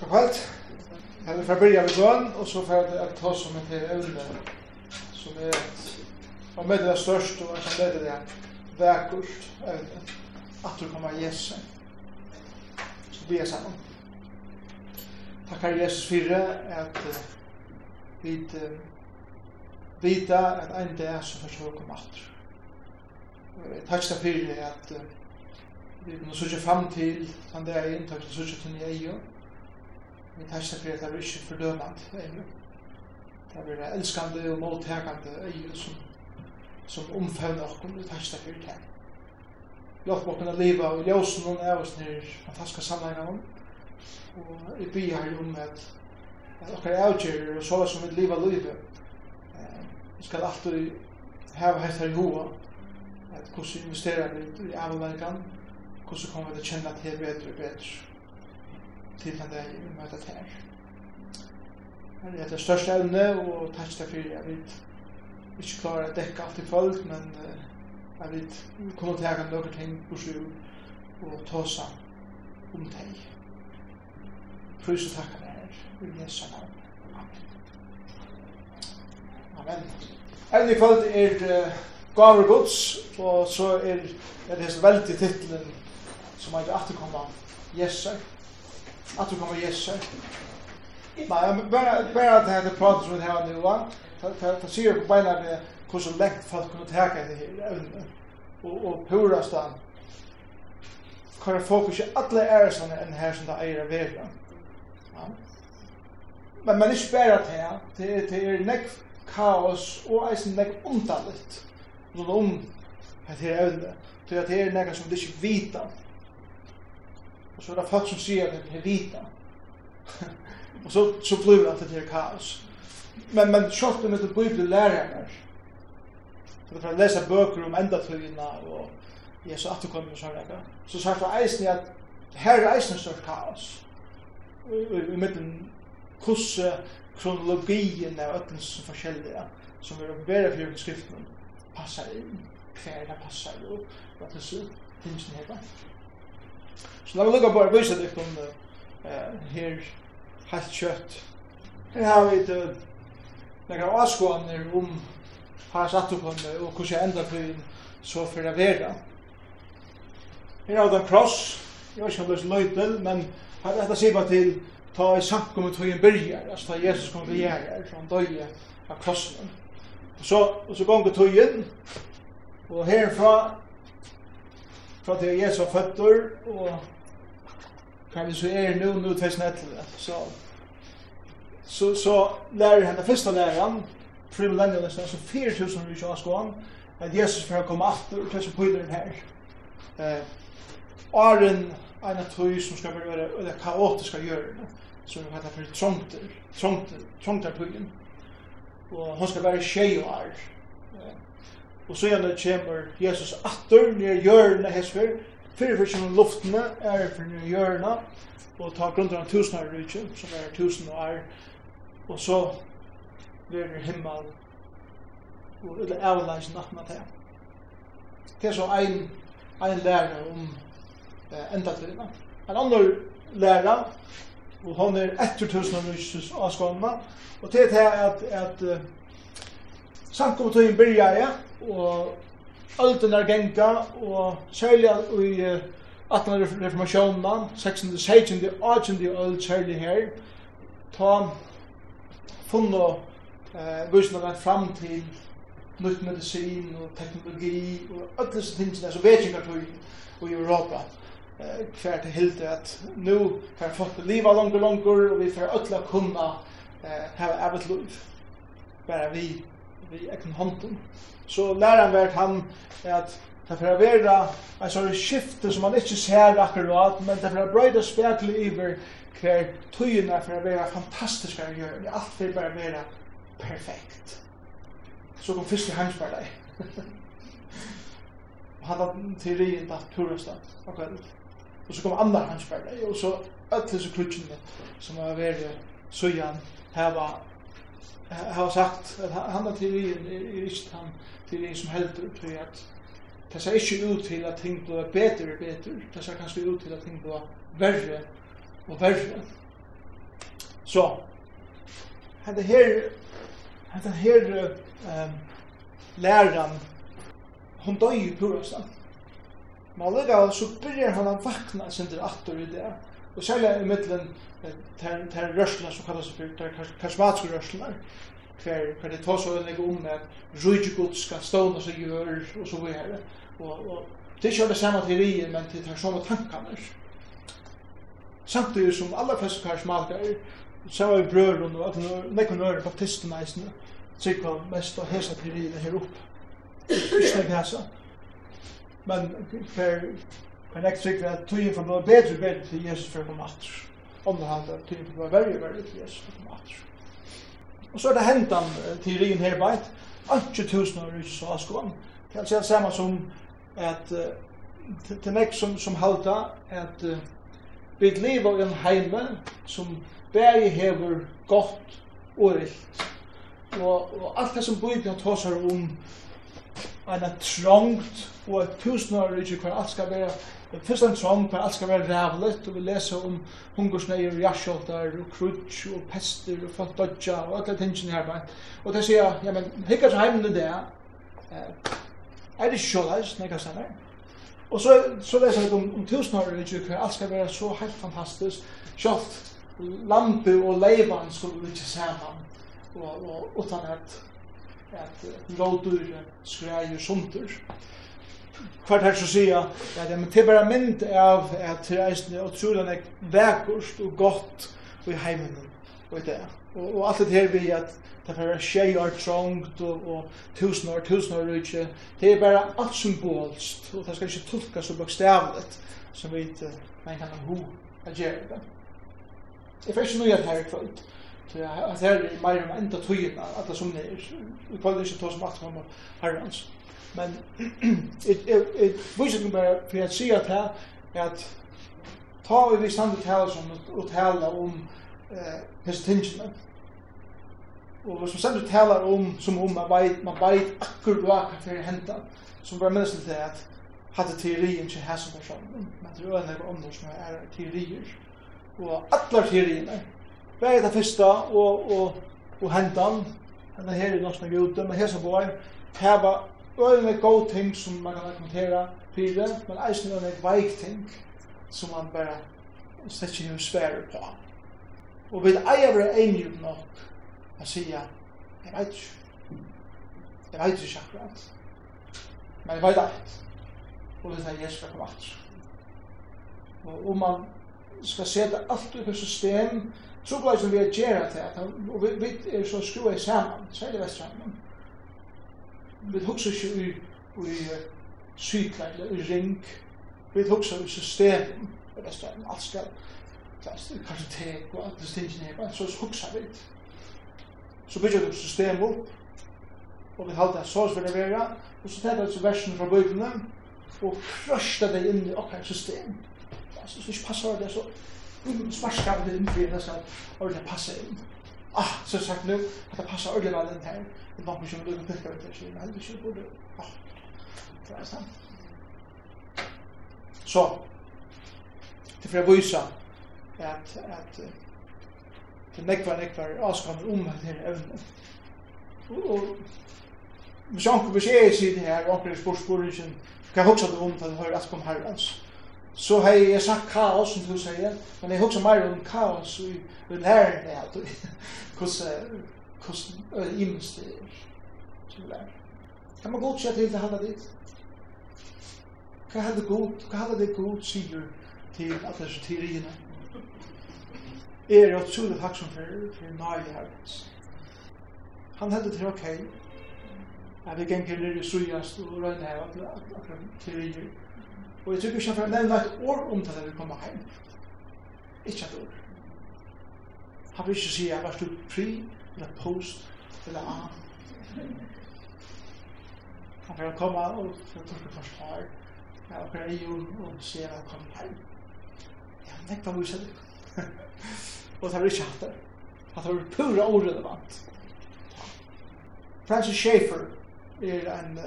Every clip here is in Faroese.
God kvöld. Jeg vil fra byrja ved bøn, og så får jeg ta som et her evne, som er et og med det største, og som leder det vekkert evne, at du kommer Jesu. Så blir jeg sammen. Takk her Jesus fyrir at vi uh, vita at ein dag så fyrir vi kom atur. Takkar fyrir at vi må søke fram til den dagen, takk takkar sørge til nye eier, Vi testa fyrir at det er ikke fordømant einu. Det er elskande og måltegande einu som, som omfevner okkur. Vi testa fyrir det. Låt okkur å liva og ljósen noen av oss nir fantastiska samleina om. Og i byr her om at at okkar avgjerir og så som vi liva livet vi skal alltid hava hett her i hoa at hvordan investerar vi i avlangan hvordan kommer vi til å kjenne til bedre og bedre til at jeg møter til her. Det er det største evne, og takk til for jeg vet ikke klarer å dekke alt i folk, men jeg vet kunne ta å gjøre noen ting på sju og ta seg om deg. Prøys og takk for her, i Jesu navn. Amen. Amen. Evne i kvöld er uh, gaver gods, og så er, er det veldig titlen som er ikke atterkommet, Jesu att du kommer Jesus. Men bara bara att det här pratas med här nu va. Ta ser på bena det hur så lätt för att kunna ta det här. Och och pura stan. Kan jag fokusera alla är såna en här som där är värda. Ja. Men man är spärrat här. Det det är näck kaos och är näck ontaligt. Och om det här ämnet. Det är näck som det inte vita. Og så er det folk som sier at det er vita. og så, så blir det alltid til kaos. Men, men kjort om etter bibel lærer Så det er for å lese bøker om endatøyene og Jesu atterkommer og sånne. Så sier det eisen at her er eisen størst kaos. I, i, i midten kusse kronologien av öllens forskjellige som er bedre for skriften passar inn, hver det passar jo, hva det så finnes den her Så la meg lukka bare vise deg om uh, her helt kjøtt. Her har vi et uh, nekka avskåaner om hva jeg satt opp om det, og hvordan jeg enda byen så for å være. Her har vi en kross, jeg vet ikke om det er så løytel, men her er dette sier bare til ta i samkommet tog en byrjar, altså ta Jesus kom til gjerrar, så han døye av krossen. Og så, og så gonger tog inn, og herfra fra til Jesu føtter, og kan vi så er nu, nu 2011. Så, så, så lærer henne første læreren, primillennialisten, altså 4.000 vi kjører skoen, at Jesus får komme aftur til på den her. Eh, Aren er en tøy som skal være det kaotiske hjørne, som vi kallar for trångter, trångter, trångter tøyen. Og hun skal være tjej og ar. Eh, Og så gjerne kommer Jesus atter nere hjørnet hesfer, fyrir fyrir fyrir luftene er fyrir nere hjørne, og ta grunnen av tusen av rydtjen, som er tusen og er, og så blir det himmel, og det er avleis natt med Det Det er så ein, ein lærer om eh, enda tida. En annen lærer, og hon er etter tusen av rydtjens avskåndene, og det er at, at, at samkommet tøyen byrja, ja, og öldunar genga og særlig i 18. reformasjonen 16. og 18. öld særlig her ta funnet eh, vusna rett fram til nytt medisin og teknologi og alle disse tingene som vet ikke i Europa eh, hver til hilde at nu kan folk liva langur langur og vi får alle að kunna eh, ha ebbet lov vi vi egen hånden. Så læreren vært han at det er for å være en sånn skifte som man ikke ser akkurat, men det er for å brøyde spekler iver hver tøyene for å være fantastisk å gjøre. Det er alt for å bare være perfekt. Så kom første heimspar deg. og han hadde til rien datt purastat og kveld. Og så kom andre heimspar deg, og så alle disse klutsjene som har vært søyan, her var har sagt at han er teorien er ikke han til teorien som heldur til at det ser ikke ut til at ting blir bedre og bedre det ser kanskje ut til at ting blir verre og verre så hette her hette her um, læreren hun døy i purastan Men allega så byrjar han å vakna sin til attor i det og særlig i middelen til rørslene som kallas for karismatiske rørslene hver, hver det tås og veldig om at rujtjegods skal stående seg gjør og så videre. Og, og det er ikke det samme teorier men det er samme tankene. Samtidig som alle fleste karismatikere, så er vi brøren og at nekken ører baptistene eisene sikva mest av hesa teoriene her opp ikke nek hesa men hver Men jeg tykker at tøyen for å bedre og bedre til Jesus for å komme atter. Underhalde at tøyen for å være verre og verre til Jesus for å komme atter. Og så er det hentan teorien her beit, ikke tusen år ikke så avskån. Det er det samme som at til nek som, som halda at vi lever i en heime som bæri hever godt og rilt. Og, og alt det som bøyden tåsar om en trångt og et tusen år tusenårig hver alt skal være Fyrst en trong, der alt skal være rævlet, og vi leser om hungersneier, og jarsjoltar, og krutsk, og pester, og folk dodja, og alle tingene her bare. Og det sier, ja, men hikker hikkert heimen det der, er det sjåleis, når jeg kan Og så, så leser jeg om, om tusen år, i tjukker, alt skal være så helt fantastisk, sjålt, lampe og leivan skulle vi ikke sammen, og, og utan at, at, rådur skreier sunter. at, kvart her så sier at men det er bare mynd av at det er utrolig vekkurst og godt i heimen og i det og, og alt det her vi at det er tjei år trångt og, og tusen år, tusen år ikke det er bare alt symbolst og det skal ikke tolka så bokstavlet som vi ikke men kan ha ho a gjøre det. Jeg får ikke noe nøyat her i kvöld at her er meir om enda tøyina at det som det er. I kvöld er ikke tås om at herrans Men jeg viser ikke bare for jeg sier at her, at ta og vi stand og tale som og tala om eh, hese tingene. Og hvis man stand tala tale om som om man veit man veit akkur hva for henta, som bare minnes til at hadde teorien ikke her som personen, men det er øyne om det som er teorier. Og allar teoriene, Bæði det fyrsta og, og, og hentan, henne her er norsk og jorden, men hesa på her, heva øyne god ting som man kan kommentera fyrir, men eisen øyne veik ting som man bare slett ikke hver svære på. Og vi eier være enige nok å si jeg vet ikke. Jeg vet ikke akkurat. Men jeg vet alt. Og det er Jesus kommer alt. Og om man skal sette alt i system, så går det som vi er gjerra til, og vi er så skrua i sammen, særlig vest vi hugsa ikke i, i sykla eller i ring. Vi hugsa i system eller stedet, alt skal, kanskje tek og alt det stingene her, så hugsa vi. Så bygger vi system opp, og vi halda så vil det være, og så tar vi versen fra bøyblene og krøsta det inn i okkar system. Altså, så ikke passer det, så sparskar det inn i det, så det passer inn ah, så sagt nu, att det passar ordentligt väl den här. Det var mycket som du pekar ut det, så det är inte så borde, ah, det är sant. Så, det får jag visa att, att det nekvar, nekvar avskammer om det här ävnet. Och, hvis anker beskjed i det her, anker i spørsmålet, kan jeg også ha det om til å høre at kom herrens så har jeg sagt kaos, som du sier, men jeg husker mer om kaos i, i lærerne jeg hadde, hvordan imens det er som lærer. Kan man godt se til det halda ditt? Hva halda god, hva halda det god sier til at det er teoriene? Er jo så det takk som for, for nærlig herrens. Han hadde til ok, at vi ganger i sujast og røyne her, at det er teorier, Og jeg tror ikke for å nevne et år om det da vi kommer hjem. Ikke et år. Han vil ikke si, jeg var stort pri, eller post, eller annet. Han vil komme og tørke for svar. Jeg åker i jo og se at han kommer hjem. Ja, Jeg har nekta huset. Og det var ikke hatt det. At det var pura orelevant. Francis Schaeffer er en,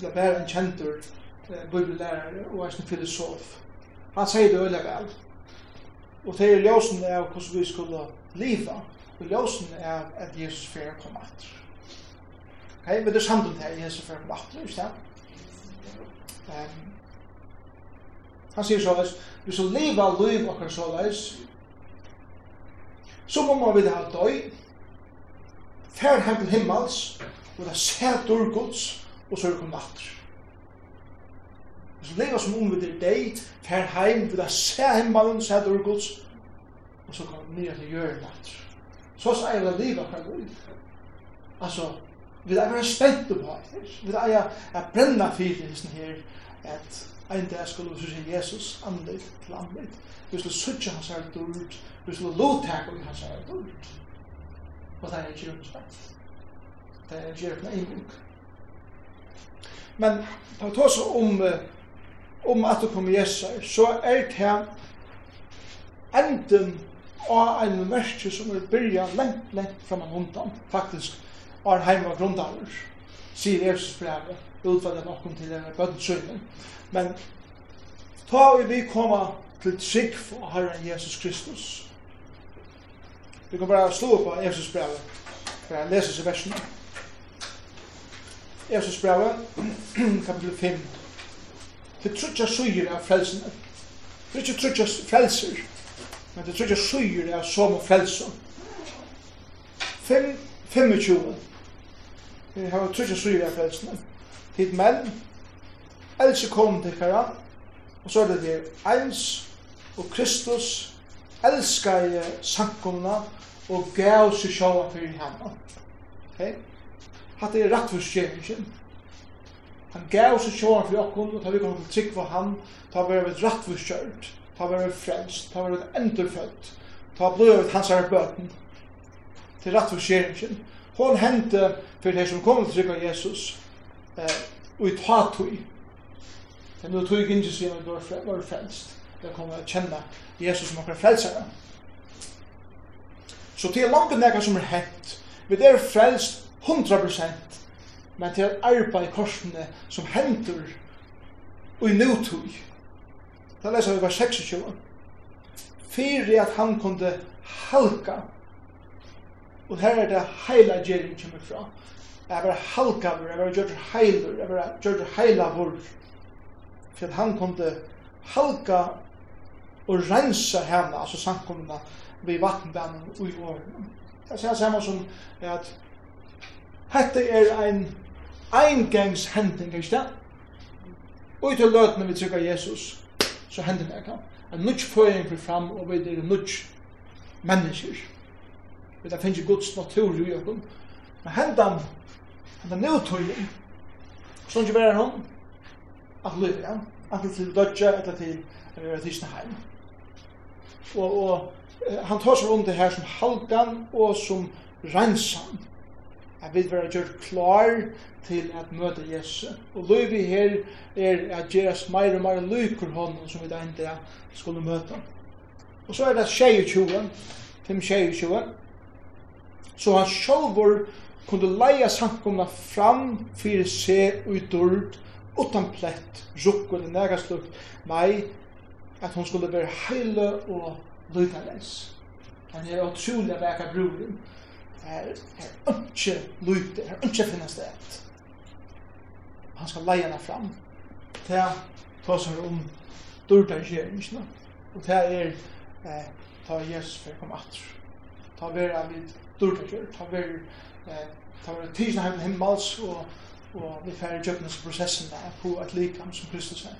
det er en kjentur bibellærare og ein filosof. Han sier det øyla vel. Og det er ljósen av hvordan vi skulle liva, og ljósen av at Jesus fyrir kom at. Ok, men det er samt om det Jesus fyrir kom atter, ikke det? Um, han sier såleis, vi skal liva liv okkar såleis, så må man vite ha døy, fer hem til himmels, og det er sæt ur gods, og så er det kom atter. Og så lever som om vi er deit, fer heim, vi er se himmelen, se det ur Guds, og så kommer vi ned til gjøre etter. Så så eier det livet fra liv. Altså, vi er bare spent på det, vi er eier brenna fyrir hesten her, at ein dag skulle vi se Jesus andel til andel, vi skulle sutja hans her dord, vi skulle lovtak om hans her dord. Og det er ikke rundt spent. Det er ikke rundt en bok. Men, ta vi tås om om at du kommer Jesus, så er det her enden av en merke som er byrja lengt, lengt fram av hundan, faktisk, og heim av grundaller, sier Jesus brevet, utvalget nokon til denne bønnsøyden. Men ta og vi koma til trygg for Herren Jesus Kristus. Vi kan bare slå på Jesus brevet, for jeg leser seg versene. Jesus brevet, kapitel 5, til trutja syr av frelsen. Det er ikke trutja frelser, men det er trutja syr av som og frelsen. 25. Vi har trutja syr av frelsen. Tid menn, else kom til kara, og så er det det eins og Kristus, elskar i sankumna og gav seg sjåan fyrir henne. Ok? Hatt er rettforskjengjen, Han gav seg sjåan for jokken, og ta vi kom til trygg for han, ta var vi rattforskjørt, ta var vi frelst, ta var vi endurfødt, ta blod vi hans her bøten, til rattforskjeringen. Hon hente for de som kom til trygg av Jesus, eh, og i tatui, tog. Men det tog ikke siden at du var frelst, det kommer til å kjenne Jesus som akkurat frelsere. Så det er langt nekka som er hent, vi er frelst 100% men til arbeid i korsene som henter og i nødtøy. Da leser vi vers 26. Fyrir at han kunde halka. Og her er det heila gjerring kommer fra. Jeg var halkavur, jeg var gjørt heilur, jeg var heila vår, For at han kunde halka og rensa henne, altså samkomna, vi vattenbanen og i årene. Det er samme som at Hette er ein eingangs hending, ikke det? Og til løtene vi trykker Jesus, så hender det ikke. En nudge føring blir fram, og vi er en nudge mennesker. Vi da finner Guds natur i okken. Men hendan, hendan nødtøyen, sånn ikke bare hon, at løyre, ja? at til dødje, at til uh, tisne heim. Og, og uh, han tar seg om det her som halgan og som rensan at vi vera gjørt klar til at møte Jesu. Og løyvi her er at gjerast meir og meir lykur hånden som vi da enda skulle møte. Og så er det 22, 5 22, så han sjálfur kunde leia samkomna fram fyrir seg utord utan plett, rukk eller nega slukt, nei, at hon skulle være heile og lydaleis. Han er utrolig vekka bruren, her er ikke lyte, her er ikke finnes det. Han skal leie henne fram. Det er tåser om dårdagsgjøringene. Og det er eh, ta Jesus for å komme atter. Ta vera vid dårdagsgjør, ta vera eh, ta vera tidsna heim himmels og, og vi færre jøpnesprosessen der på et likam som Kristus er.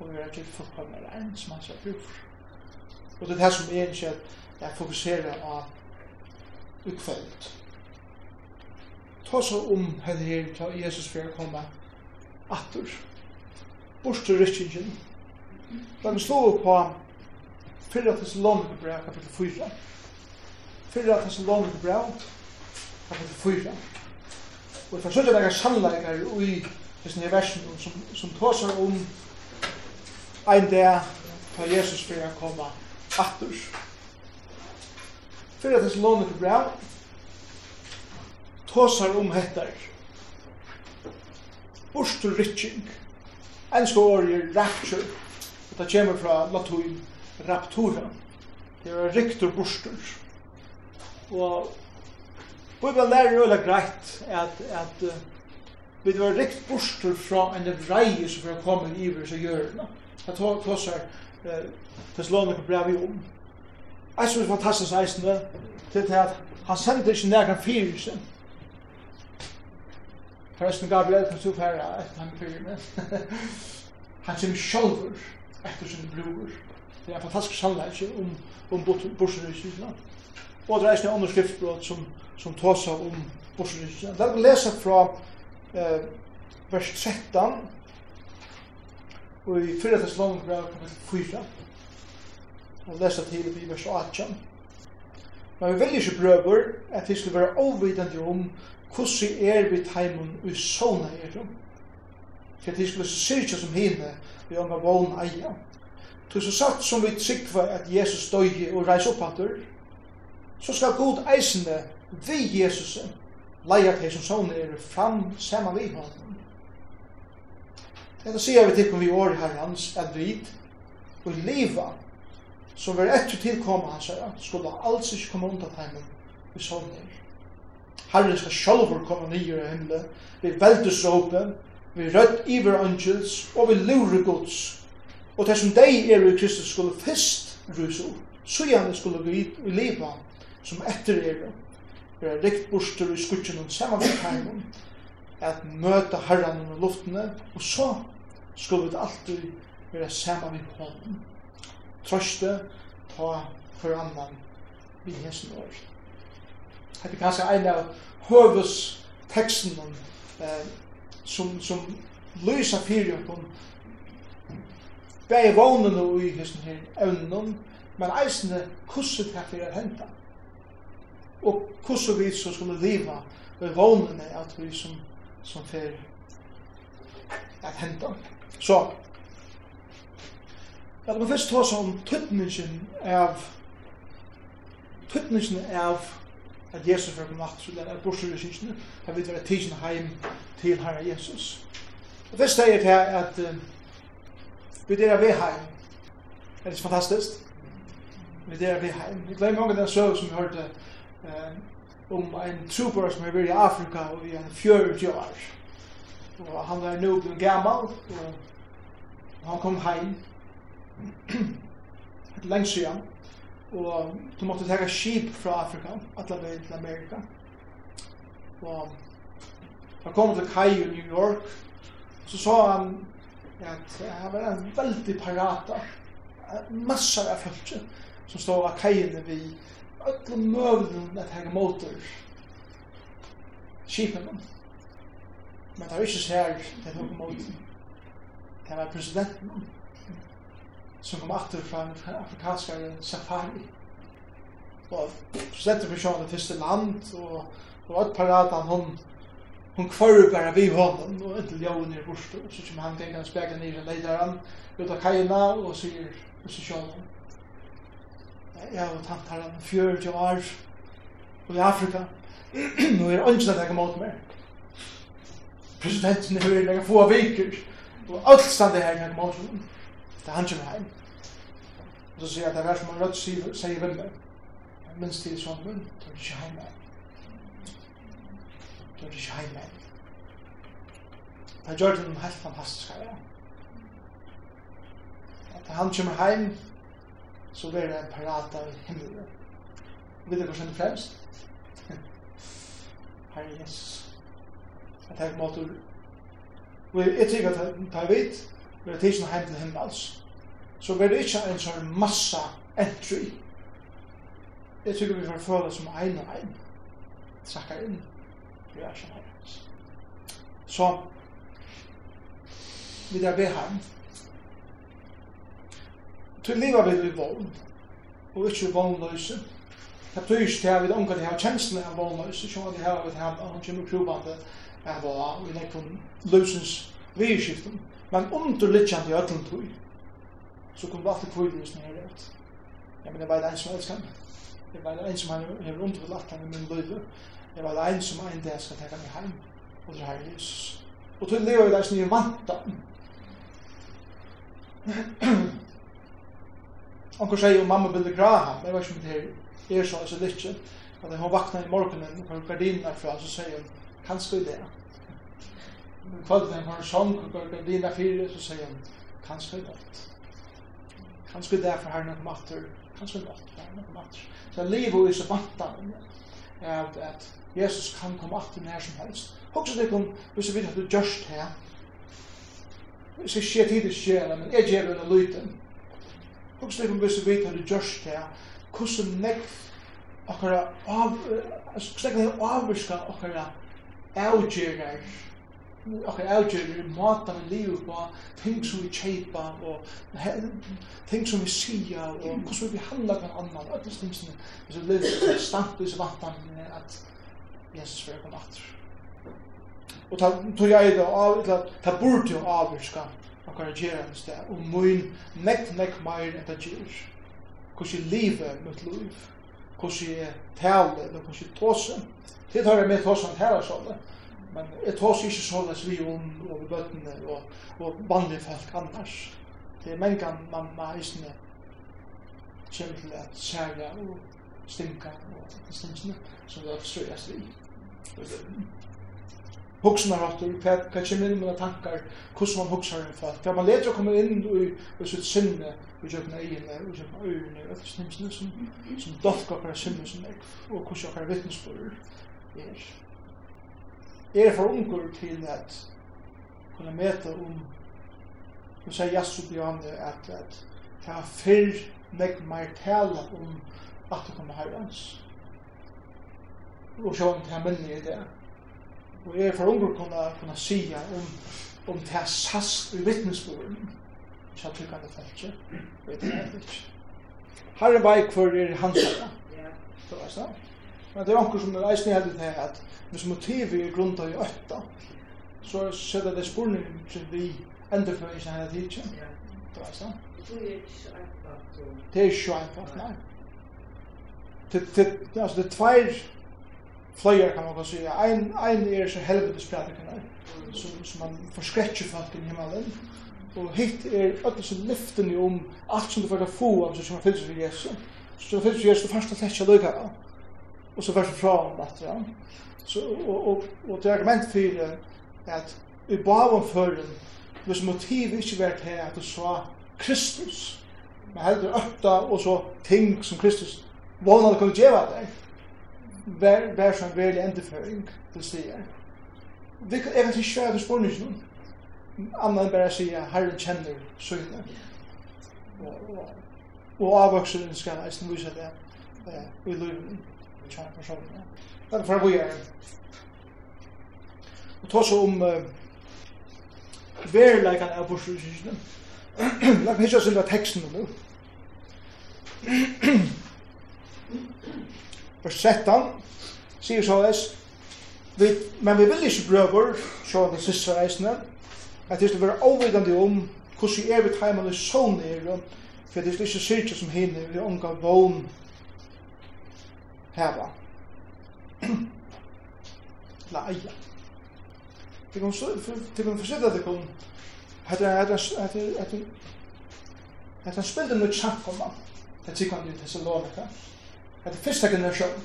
Og vi vera til fullkomne regn som han ser ut. Og det er det som er ikke at jeg fokuserer av i kvöld. Ta så om henne her til Jesus for å komme atter. Bort til rytkingen. Da vi slå opp på 4. Thessaloniker brev, kapitel 4. 4. Thessaloniker brev, kapitel 4. Og for sånn er det sannleikere i disse nye versen som, som tar seg om en dag ta Jesus for å komme atter. Atter. Fyrir at Thessalonik brev tåsar om hettar. Burstur ritzing. Enska åri er rapture. Og det kommer fra latuin raptura. Det er riktur burstur. Og Bibelen lærer øyla greit at, at uh, vi var rikt burstur fra en vreie som fyrir å komme i iver seg gjørna. Det tåsar uh, til Thessalonik brev i om. Jeg synes det er fantastisk eisende til at han sender ikke nærkant fyrir sin. Forresten, Gabriel, kan du fære etter han fyrir meg. Han kommer sjolver etter sin bror. Det er en fantastisk sannleik om, om borserøysene. Og det er eisende andre skriftbrot som, som tås av om borserøysene. Det er å lese fra eh, vers 13 og i 4. Thessalonian kapitel 4. Jeg leser til i vers 18. Men vi vil ikke brøver at vi skal være overvidende om hvordan er vi teimen i sånne er om. For at vi skal syrke som henne vi ångar vågen eia. Så så satt som vi sikva at Jesus døy og reis opp hattur, så skal god eisende vi Jesus leia til som sånne er fram saman vi hånden. Dette sier vi til vi år herrans at vi og liva som var etter tilkommet hans herre, skulle alls ikke komme undan heimen i sånner. Herren skal sjálfur komme nye i himmelen, vi veldes råpe, vi rødt iver angels, og vi lurer gods. Og det som deg er i Kristus skulle fyrst ruse opp, så gjerne skulle vi i leva som etter er, vi er rikt borster i skutjen og saman med heimen, at møte herren under luftene, og så skulle vi alltid være saman med hånden trøste ta for annan vi hesen år. Det er kanskje en av høves teksten eh, som, som lyser fyrir okkur bæg vånen og i hesen her evnen, men eisne kusset her fyrir henta. Og kusset vi så skulle liva ved vånene at vi som, som fyrir at henta. Så, Jeg vil først ta som tøtningen av tøtningen av at Jesus var på natt, så det er bortsett i synsene, at vi var tidsen heim til Herre Jesus. Og det stedet her at vi er ved heim. Er det fantastisk? Vi er ved heim. Vi glemmer mange den søv som vi hørte om en trooper som er ved i Afrika og i en fjørt år. Og han er nå på gammal, og han kom heim, lengt siden, og du måtte tega skip fra Afrika, atla vei til Amerika. Og han kom til Kai i New York, så sa han at han var en veldig parata, massar av folk som stod av kajene vi, alle møvlen at hege motor skipene. Men det var ikke sær til noen motor. Det var presidenten som kom atter fra en afrikansk safari. Og presidenten for sjående til sin land, og, og alt paraten hun, hun kvarer bare vi hånden, og inntil jorden er borte, og så kommer han gengene og spekene ned og leder ut av kajena, og sier, og så sjående. Jeg har tatt her en 40 år, og i Afrika, og er ønsken at jeg kan måte mer. Presidenten er høyre, jeg kan få av viker, og alt stand her, jeg kan måte mer til han kommer hjem. Og så sier jeg at det er som en rødt sier ved meg. Jeg minns til sånn munn, du er ikke hjemme. Du er ikke hjemme. Det gjør det noen helt fantastisk her. At han kommer hjem, så blir det en parat av himmelen. Vet du hva som er fremst? Herre Jesus. Jeg tenker måte, og jeg tykker at han tar vidt, vera tidsen heim til himmels, så blir det ikke en sånn massa entry. Jeg tykker vi får føle som ein og ein, trakkar inn, vi er som herrens. Så, vi der be heim, til liva vil vi vogn, og ikke vognløse, Det betyr ikke til at vi omgår til å ha kjenslene av vognløse, som at det her vi har, og han kommer krobande, er var, og vi nekker løsens vidskiften. Men underliggjant i ödlen tog så kom det alltid kvill just när jag vet. Jag menar, jag vet en som älskar mig. Jag vet en som har underlatt henne i min liv. Jag vet en som en dag skal tänka mig hem. Og det här är Jesus. Och till lever jag där som ni vantan. Onkur sier jo mamma ville graha, men jeg vet ikke om det her er så, altså litt, at hun vakna i morgenen og har gardiner fra, så sier hun, kanskje i det, kvölden var en sång og går gardina fyrir så sier han kanskje i natt kanskje derfor har noen matter. Kanskje i for har noen matter. Så livet er så vantan at, at Jesus kan komme at nær som helst. Hoxa det kom, hvis jeg vet at du gjørst her, hvis jeg skjer tid i skjelen, men jeg gjør en lyten. Hoxa det kom, hvis jeg vet at du gjørst her, hvordan nekv okkara av, hvordan nekv avvirska okkara avgjerar och jag avgör mat som vi lever på, ting som vi kjeipa, og ting som vi sia, og hvordan vi handlar kan annan, og disse ting som vi lever stamp i vattan at Jesus vil kom atter. Og ta tog jeg det av, ta burde jo avvirska og kan gjøre og mun nek nek meir enn det gjør. Hvordan livet mitt liv, hvordan jeg taler, hvordan jeg tåse, det tar jeg med tåse enn tæra sånn, men jeg tar ikke sånn såles vi om over bøttene og, og vanlige folk annars. Det er mennesker man må eisne kommer til at sære og stinka og stinsene som det er strøyast vi. Huxnar hattur, hva kommer inn med tankar, hvordan man huxar en folk. Hva man leder å komme inn i, i sitt sinne, i jøkken egene, i jøkken øyne, og alt stinsene som, som dolka okkar sinne som er, og hvordan okkar vittnesbord er er for ungur til at kunna meta om og sier Jassu Bjørn at at ta fyr meg mer tala om at det kommer herrens og så om det her minni i det og er for ungur kunna, kunna sia om om det her sast i vittnesborden så jeg tykker han det feltje vet jeg ikke Herre var i er hans herre. Ja. Det var sånn. Men det er anker som er eisne heldig til at hvis motivet er grunda i ötta, så sætter det spurning som vi ender for sin heldig tidsi. Det er sant. Det er ikke einfalt, nei. Det er tveir fløyer, kan man kan si. Ein, ein er så helvetes pratikanar, som, som man forskretcher folk i himmelen, og hitt er öll som lyften om alt som du får få av som man fyllt for Jesus. Så fyllt fyrir Jesu, fast og slett ikke og så først fra om från Ja. Så og, og, og det argument för at i bavom förrun hvis motiv ikke vært her at du sa Kristus. Men heldur ötta og så ting som Kristus vana det kunne djeva deg vær, vær som veldig endeføring til stier vi kan egentlig ikke være til noen annan enn bare sier Herren kjenner søgne og, og, og avvokser skal eisen vise det eh, i løyvning kärnpersoner. Eller för vi är. Og ta så om uh, veriläkan av bortslutskysten. Lagt mig inte att synda teksten nå. Vers 13 sier så es vi, men vi vil ikke brøver så det siste reisende at det skal være overvidende om hvordan er vi timen i sånn er for det er ikke syrke som hinner vi unga vogn hava. La eia. Det kom så, det kom forsitt at det kom, at det er, at det er, at han spilte om samkomman, det sikkert han i Thessalonika, at det første generasjon.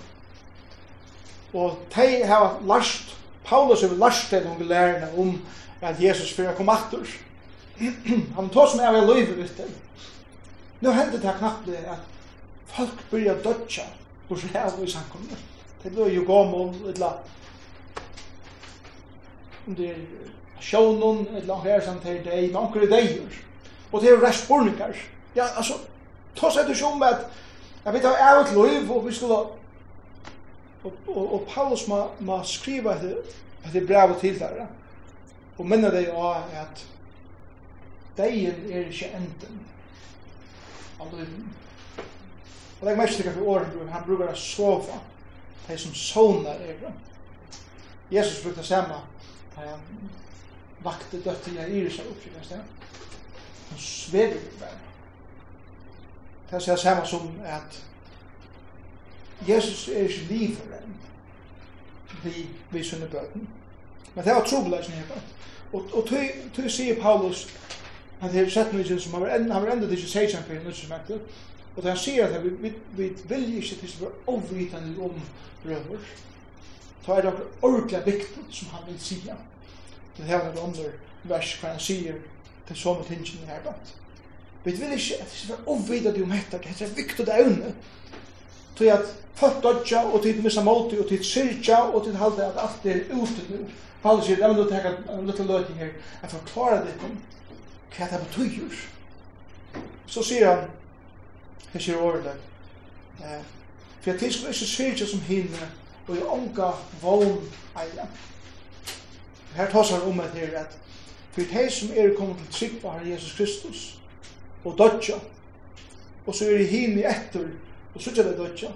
Og de har last, Paulus har last til noen lærerne om at Jesus fyrir kom atur. han tog som er av løyve ut det. nå hendte det knappt at folk byrja dodja hvor så her i sankunne. Det blir jo gammel, et eller om det er sjånen, et eller her samt til deg, men anker deier. Og det er rest borninger. Ja, altså, ta seg til sjån med at jeg vet av er et liv, og vi skulle og, og, og Paulus må, må skriva etter etter brev til der, og minne deg av at deien er ikke enden av livet. Og det er mest sikkert for året brukar, han bruker å sova, de som sonar er. Jesus brukte samme, da han vakte dødt til Jairisa oppfyrir sted. Han svever jo bare. Det er det samme som at Jesus er ikke liv for liveren vi, vi sønne bøten. Men det var trobeleisen her. Og, og tog sier Paulus, at det er sett noe som han var enda, han var enda til ikke seg for henne, som heter, Og det han sier at vi, vi, vi vil ikke til å være overvitende om brøver. Da er det akkurat ordentlig viktig som han vil sige. Det her er det andre vers hva han sier til sånne ting som er bant. Vi vil ikke at vi skal være overvitende om dette, det er viktig det evne. Så at folk dodja, og tid missa måte, og tid syrja, og tid halde at alt er ute nu. Paulus sier, jeg vil teka en liten løyting her, jeg forklarer det om hva det betyr. Så sier han, Her sier ordet. Eh, For jeg tilskuer ikke syrkje som hinne, og jeg onka vogn eia. Her tas han om et her at for de som er kommet til trygg på Herre Jesus Kristus og dødja, og så er de hinne etter, og så er det dødja.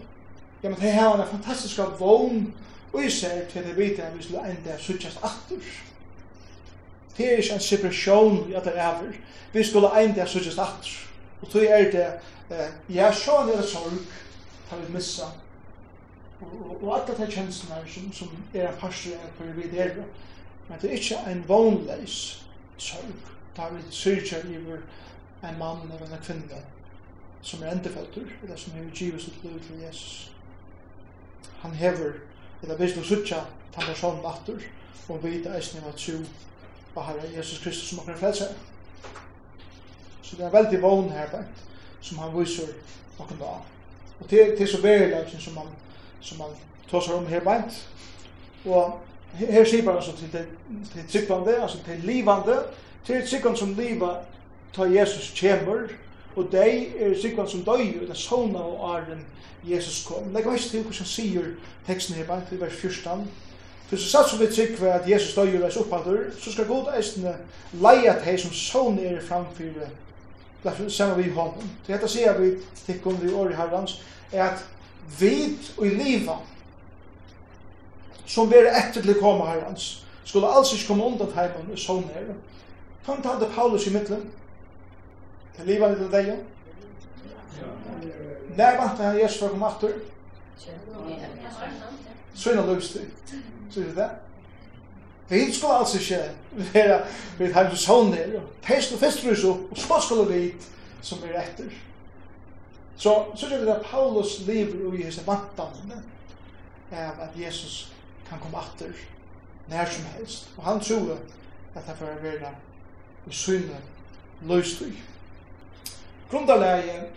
Ja, men de har en fantastisk vogn og i seg til de vet at vi skulle enda syrkjast atter. Det er ikke en separasjon i at det er over. Vi skulle enda syrkjast atter. Og så er det Eh, ja, så er det sorg, tar vi missa. Og, og alle de kjenslene som, som er en parster er for vi der. Men det er ikke en vognleis sorg. Da vi syrkja iver en mann eller en kvinne som er endeføtter, eller som er givet sitt liv til Jesus. Han hever, eller vi skal sutja, han er sånn natter, og vita eisne av tro på Herre Jesus Kristus som akkurat frelser. Så det er veldig vogn her, bænt som han viser noen da. Og det, det er så verilagen som han, som han tåser om her beint. Og her sier bare altså til det, til tryggvande, altså til livande, til tryggvande som liva ta Jesus kjemur, og dei er tryggvande som døy, det er såna og arren Jesus kom. Legg veist til hvordan sier teksten her beint, til vers 14, For så satt som vi trygg at Jesus døy og reis oppadur, så skal god eisne leia til hei som sån er framfyrir saman vi honom. Så detta ser vi tikkum vi år i herrans, er at vi og i liva som vere etter til koma herrans, skulle alls ikke komme undan heimann i sånn her. Kan ta det Paulus i middelen, til liva litt av deg, När vant han Jesus för att komma efter? Svina lögstid. Så är det det? Vi skulle altså ikke være ved hans sånne, pest og festrys og så skulle vi som er etter. Så, så gjør vi det at Paulus lever og gjør seg vantene av at Jesus kan komme atter nær som helst. Og han tror at han får være i syne løystøy. Grunderleie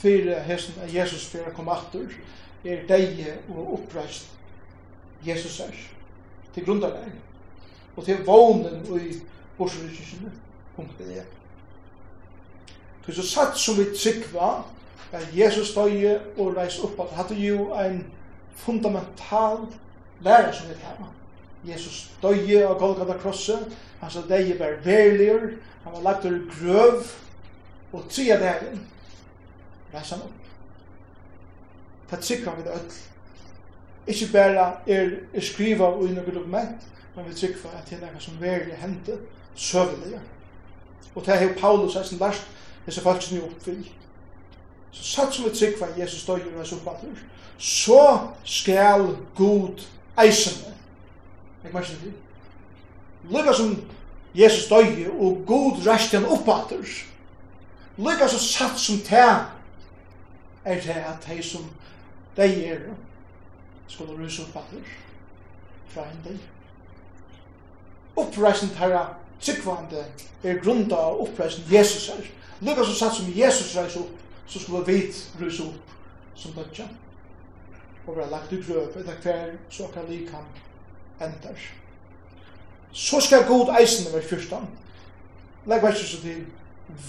for hesten av Jesus får komme atter er deie og oppreist Jesus er til grunderleie og til vånen og i borsrykkingsene, punktet er. Så så satt som vi tryggva, at Jesus døye og reis opp at hadde jo en fundamental lærer som vi hemma. Jesus døye av Golgata krosset, han sa deg var verligur, han var lagt ur grøv, og tria dagen, reis han opp. Det tryggva vi det öll. Ikke bare er, er skriva og i noen dokument, men vi trykva at det er noe som verlig hendte søvelige. Og det har Paulus er eisen lært disse folkene opp oppfyll. Så satt som vi trykva at Jesus døy og reis oppbatter, så skal god eisene. Jeg må ikke det. Lykke som Jesus døy og god rast han oppbatter, lykka så satt som te er det at de som de er skulle ruse oppbatter fra en del oppreisen herra tryggvande er grunda av oppreisen Jesus er. Lukka så satt som Jesus reis opp, så skulle vi rus opp som dødja. Og vera lagt i grøv, etter hver så kan han ender. Så skal god eisen være 14. Legg vers så til.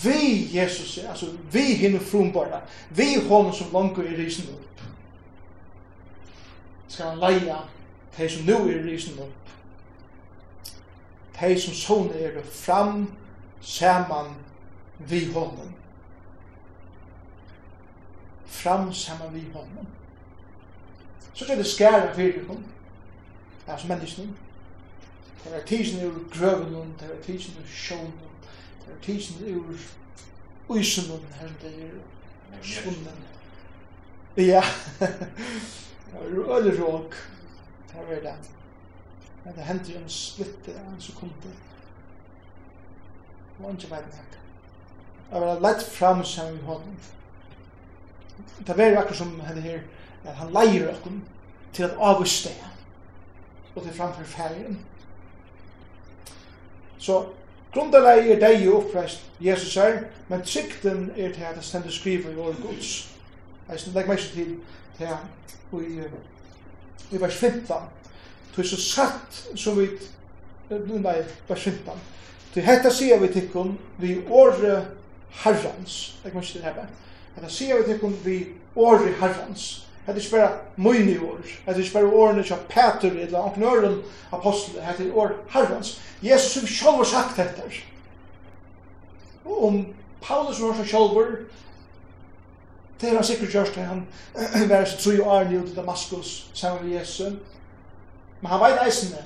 Vi Jesus, altså vi hinne frumbarna, vi hånden som langer i risen opp. Skal han leia, de som nu er i risen opp, de som sånne er fram saman vi honom. Fram saman vi honom. Så er det skæra fyrir kom, altså menneskene. Det er tisen ur grøven, det er tisen ur sjån, det er tisen ur uisen, her det er svunnen. Ja, det er øyne råk, det er det. Men det hender en splitte av en sekunde. Og ikke vet nek. Jeg var lett fram sammen med hånden. Det var akkurat som henne her, at han leier okken til at avvist. Og til framfor ferien. Så grunderleie er deg jo oppreist Jesus er, men trykten er til at det stender skriver i vår gods. Jeg synes, legger meg til til i, i vers 15 Det er så satt som vi blunnar bærsyntan. Det hetta sier vi tikkun vi åre herrans. Det kan ikke det her. Hetta sier vi tikkun vi åre herrans. Det er ikke bare mine år. Det er ikke bare årene som Peter eller Anknøren apostel. Det er år herrans. Jesus har selv sagt dette. Og om Paulus var så selv det er han sikkert gjørst han var så tro og arne ut i Damaskus sammen med Jesus. Men han veit eisende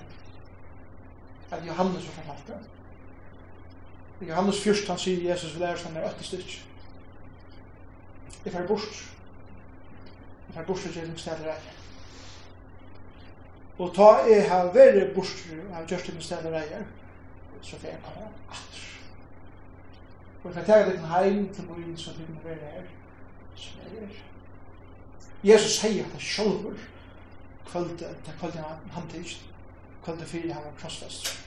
at Johannes var fortalt alt det. Johannes fyrst han sier Jesus vil lære seg han er øtti styrk. Jeg fer bort. Jeg fer bort til Jesus stedler jeg. Og ta jeg har vært bort til Jesus stedet jeg, så fer jeg komme atter. Og jeg fer tega litt heim til byen som vi må være her. Så er Jesus sier at han sjølver, kvöld, ta kvöld han han tis, kvöld fyrir han var krossfest.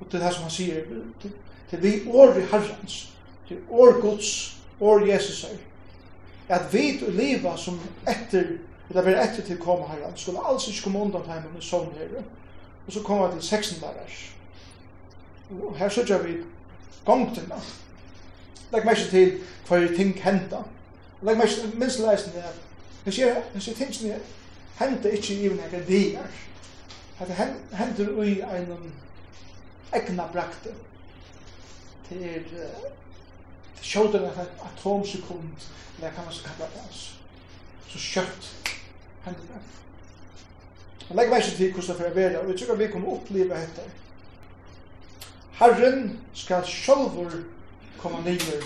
Og det er det som han sier, det, det vi år i herrens, det er år gods år Jesus er, at vi til liva som etter, det er etter til koma herren, skulle alls ikke komme undan heimen med sånn her og så kommer vi til 16 vers. Og her sørger vi gongtene. Legg meg ikke til hva er ting henta. Legg meg ikke minst leisende at det skjer ting som er hender ikke i even ekker dier. Hette hender ui en egna brakte. Det er sjåder at et atomsekund, eller kan man så kalla det, altså. Så kjøtt hender det. Men legg veis til hvordan det er og vi tror vi kommer oppleve dette. Herren skal sjolvor komme nyer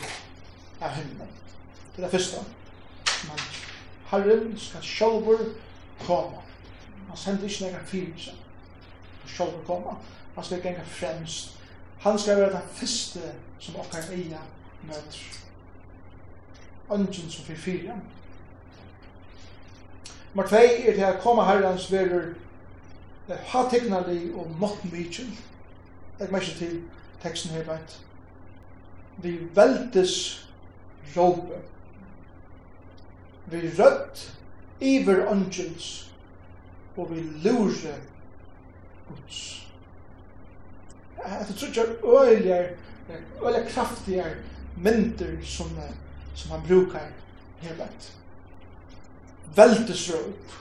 av himmelen. Det er det første. Men Herren skal sjolvor komme koma. Han sender ikke nekka fyrir seg. Og sjálf koma. Han skal genga fremst. Han skal være den første som okkar eia møter. Ønsken som fyrir fyrir. Nummer 2 er til at koma herrens verur ha teknali og måttmykjel. Legg meg til teksten her veit. Vi veldes råpe. Vi rødt iver åndkjens og vi lure Guds. Jeg tror ikke det er øyelig kraftigere mynter som, som han brukar helhet. Veltesrop.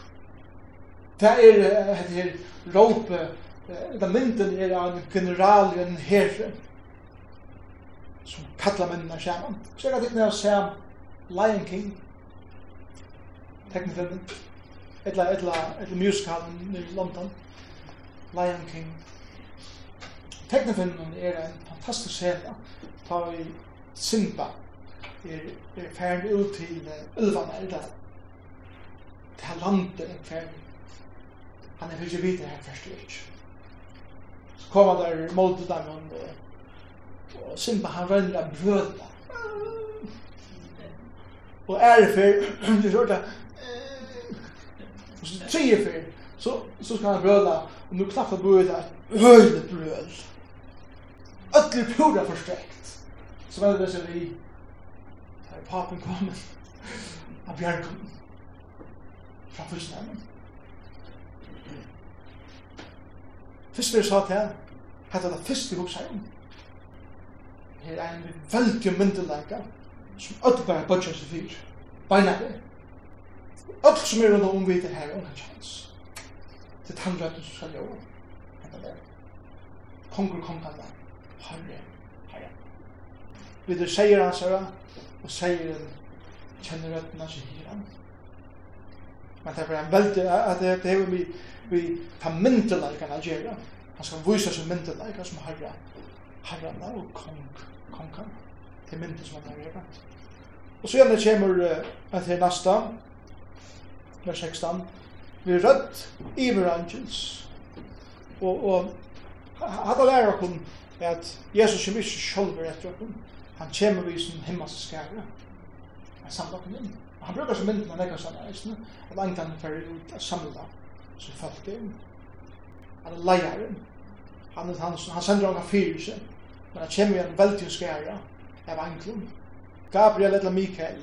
Det er det her råpe, da mynden er av en general, en herre, som kallar myndene sammen. Så jeg er det litt nær Sam Lion King, teknifilmen, etla, etla, etla musical i London, Lion King. Teknifilmen er en fantastisk scene. ta i Simba, er, er ferdig ut til ulvene, etla, til landet er ferdig. Han er ikke videre her først og ikke. Så kommer der målet dem, og Simba han rønner av brøda. Og er det er du Og så tre för så så skal han bröla og nu klaffar brödet høyde höjde bröd. Pura försträckt. Så var det så vi er papen kommet, av bjärk fra fyrstnæmen. Fyrst vi sa til henne, hette det fyrst vi hugsar om. Her er en veldig myndelæka som öll bare bodjar seg fyr. Beina det. Öll som er rundt om vi til her, unna kjans. Det er tannrøtten som skal gjøre. Henta det. Kongur kom kalla. Herre, herre. Vi det sier hans herre, og sier kjenner røtten hans herre. Men det er bare en veldig, at det er vi, vi tar myndelækene av gjerra. Han skal vise seg myndelækene som herre. Herre, og kong, kong, kong. Det er myndelækene som han har gjerne. Og så gjerne kommer uh, til nasta, vers 16, vi rødt iver angels. Og, og hadde lærer okkur at Jesus kommer ikke sjolver etter okkur, han kommer vi som himmelsk skære, han samler okkur inn. Han brukar som mynden han ekkert samler eisne, at angtan fer ut a samla som folk inn. Han er leieren, han, han, han sender okkur fyrir seg, men han kommer igjen veldig skære av angtan. Gabriel eller Mikael,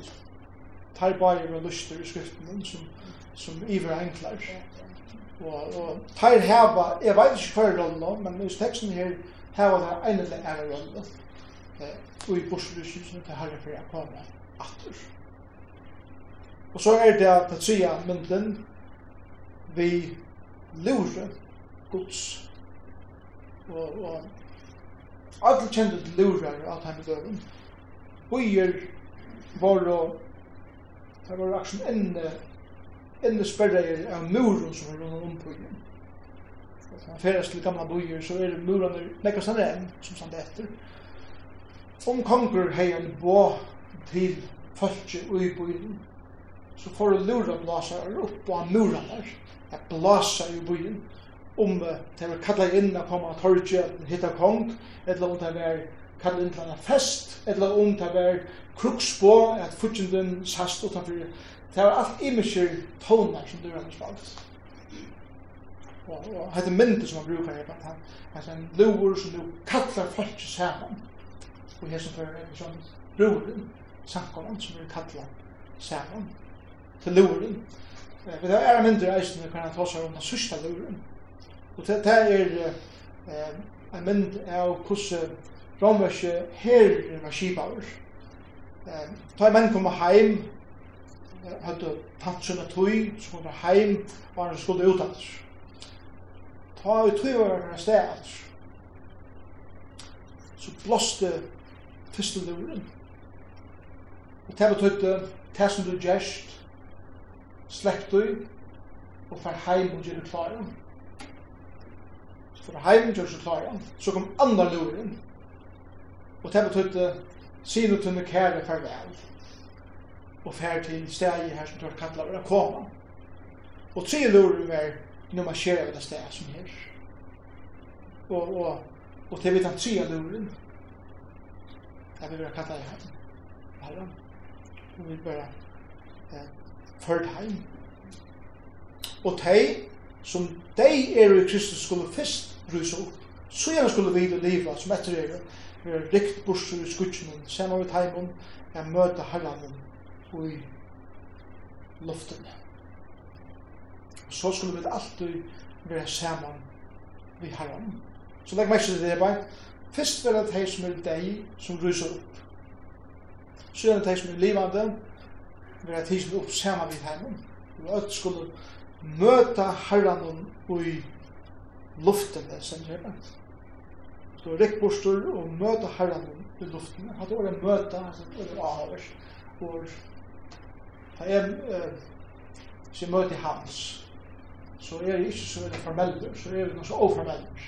tar bare med lyster i skriften som som iver enklar. Og, og tar heva, jeg vet ikke hver rolle nå, men i teksten her, heva der en eller en rolle. Eh, og i borsløsjusene til herre for jeg kommer atter. Og så er det at tria mynden vi lure gods. Og, og alle kjente til lurer av denne døven. Bøyer var og det var akkurat ende eller sperra sperreier av muren som er rundt om på igjen. Man feres til gamla bøyer, så er murene nekka sann enn, som sann etter. Om konger hei en bå til fölkje ui bøyen, så får du lura blasar opp på muren der, at blasa i bøyen, om det var kallet inn a koma av torget, hitta kong, eller om det var kallet inn til en fest, eller om det var kruksbå, at fyrtjenden sast utanfor Det var allt imischer tonar som du annars valgt. Og hette myndir som man brukar er at han hans en lover som nu kallar folk saman. Og her som fyrir er en sånn loverin, samkomman som vi kallar saman til loverin. Men det er myndir eisen vi kan ta oss om den sørsta loverin. Og det er en mynd av hvordan romerske herren var skipaver. Eh, en menn kom heim hadde tatt sånne tøy, som var heim, var han skulle ut alt. Ta i tøy var han sted alt. Så blåste første luren. Og det betøyde, det som du gjerst, slekt du, og fer heim og gjør klaren. Så fer heim og gjør klaren. Så kom andre luren. Og det betøyde, sier du til meg kære farvel og fær til stegi her som tar kattla vera koma. Og tre lurer var nu man kjer av det stegi som her. Og, og, og til vi tar tre luren er vi vera kattla i heim. Herran. Og vi bara eh, ført heim. Og tei som dei er i Kristus skulle fyrst rysa opp. Så gjerne skulle vi leva som etter er vi er rikt bursur i skutsen, saman vi teimen, er møte herranen i luften. Så skulle vi alltid være sammen vi herren. Så legg meg til det bare. Først vil det hei som er deg som ryser opp. Så er det hei som er livande, vil det hei som er opp sammen vi herren. Vi økt skulle møte herren i luften, det som det er Så rekk borster og møte herren i luften. Hatt året møte, hatt året avhørs, og det er som møter hans, så er det ikke så veldig formeller, så er det noe så oformeller.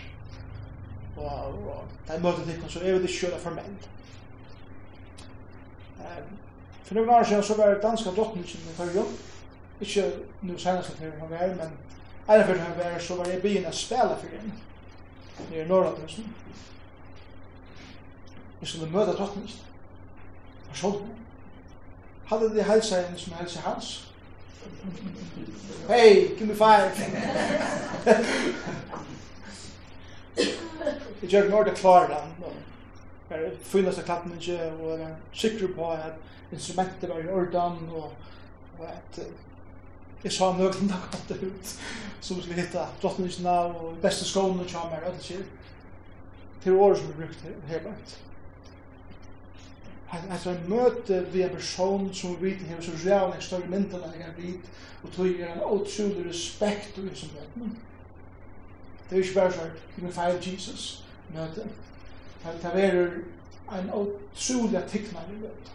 Og, og er møter til så er det ikke så formell. Um, for noen år siden så var danske drottningen i Tørjo, ikke noe senest at hun var, men en av han var, så var jeg byen å spille for henne, nere i Norrlandhusen. Vi skulle møte drottningen, personen, hadde de helsa en som helsa hans. Hey, give me five. Jeg gjør når det klarer den. Det er føler av klappen ikke, og jeg er sikker på at instrumentet var i ordan, og at jeg sa nøglen da kom det ut, som skulle hitte drottningsna og beste skåne og kjamer, og det sier. Til året som vi brukte her, helt At en möte vi en person som vi vet har så real en større mental enn jeg vet og tog er en utrolig respekt og liksom det. Det er ikke bare så här, Unify Jesus möte. Det er en utrolig tikkna tecknare möte.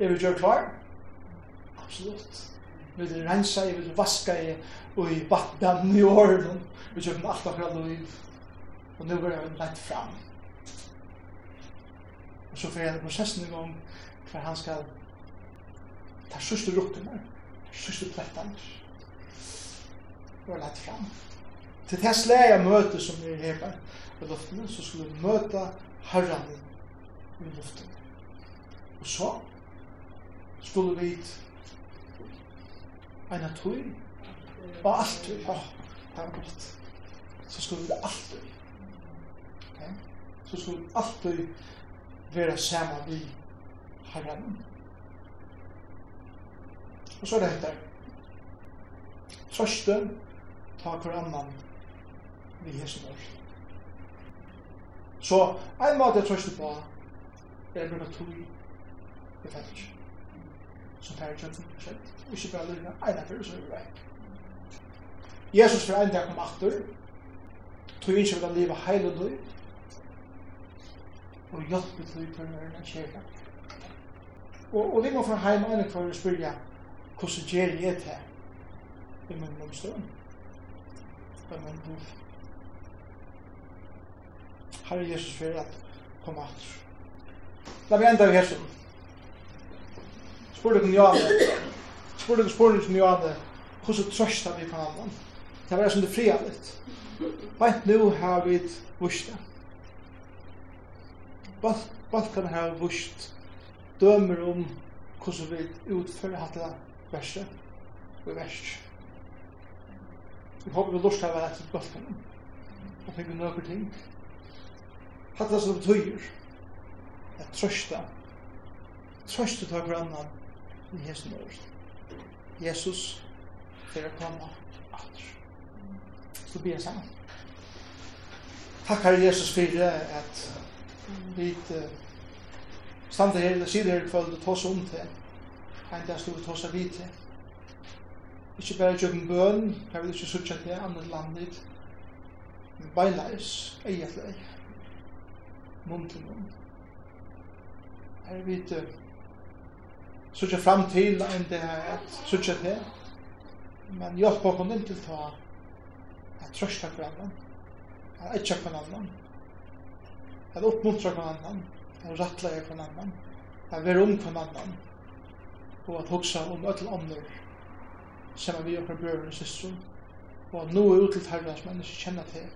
er vi gjør klar? absolutt Vi vil rensa, vi vil vaska i och i vatten i åren vi gjør allt av våra liv. Och nu går jeg lett fram. Og så fyrir jeg prosessen i gang for han skal ta sørste ruttene, sørste plettene. Og lett fram. Til det slæg av møte som vi her i luftene, så skulle vi møte herren i luften. Og så skulle vi en av tog, og alt vi, ja, det var godt. Så skulle vi det alt vi. Okay? Så skulle vi alt vi være sammen vi herren. Og så er det etter. Trøste, ta hver annan vi hesen vår. Så en måte jeg trøste på er å tog i fællt. Som færre kjønnsyn skjedd. Ikke bare lykke, en av fyrir, så er vi vekk. Jesus for en dag kom atter. Tog ikke vil livet heil og døy og hjelpe til tørneren å kjere. Og, og vi må fra heim ene for å spørre hvordan gjør jeg det her? I min mønstrøm. I min bov. Herre Jesus for at kom at. La vi enda vi her som. Spør dere njane. Spør dere spør dere njane. Hvordan trøsta vi kan annan? Det var som det fria litt. Vent nu har vi vurs det balkan har vust dømer om hvordan vi utfører hatt det verste og verst. Vi håper vi lort av etter balkan og tenker noen ting. Hatt det som betyr at trøsta trøsta tar grannan i Jesu nøyre. Jesus til å komme atter. Så blir jeg sammen. Takk, Herre Jesus, for at vi standa her, eller sier her i kvöld, og oss om til, en dag stod vi ta tåsa vi til. Ikke bare jøkken bøn, her vil ikke sutja til andre landet, men beinleis eia til eia, munn til munn. Her vi sutja fram til en det her, sutja til, men hjelp okken inntil ta, at trøsta hverandre, at etja hverandre, at oppmuntra någon annan, at rattla er någon annan, at vara om någon annan, og at hoksa om öll ånder som vi okkar brøver og systrum, og at nu er ut til herre som mennesker kjenner til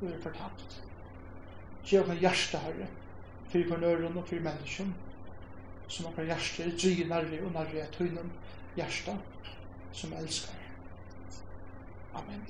og er fortapt. Gje okkar hjärsta herre, fyrir på nøren og fyrir menneskjum, som okkar hjärsta er dryg nærri og nærri er tøynum hjärsta, som elskar. Amen.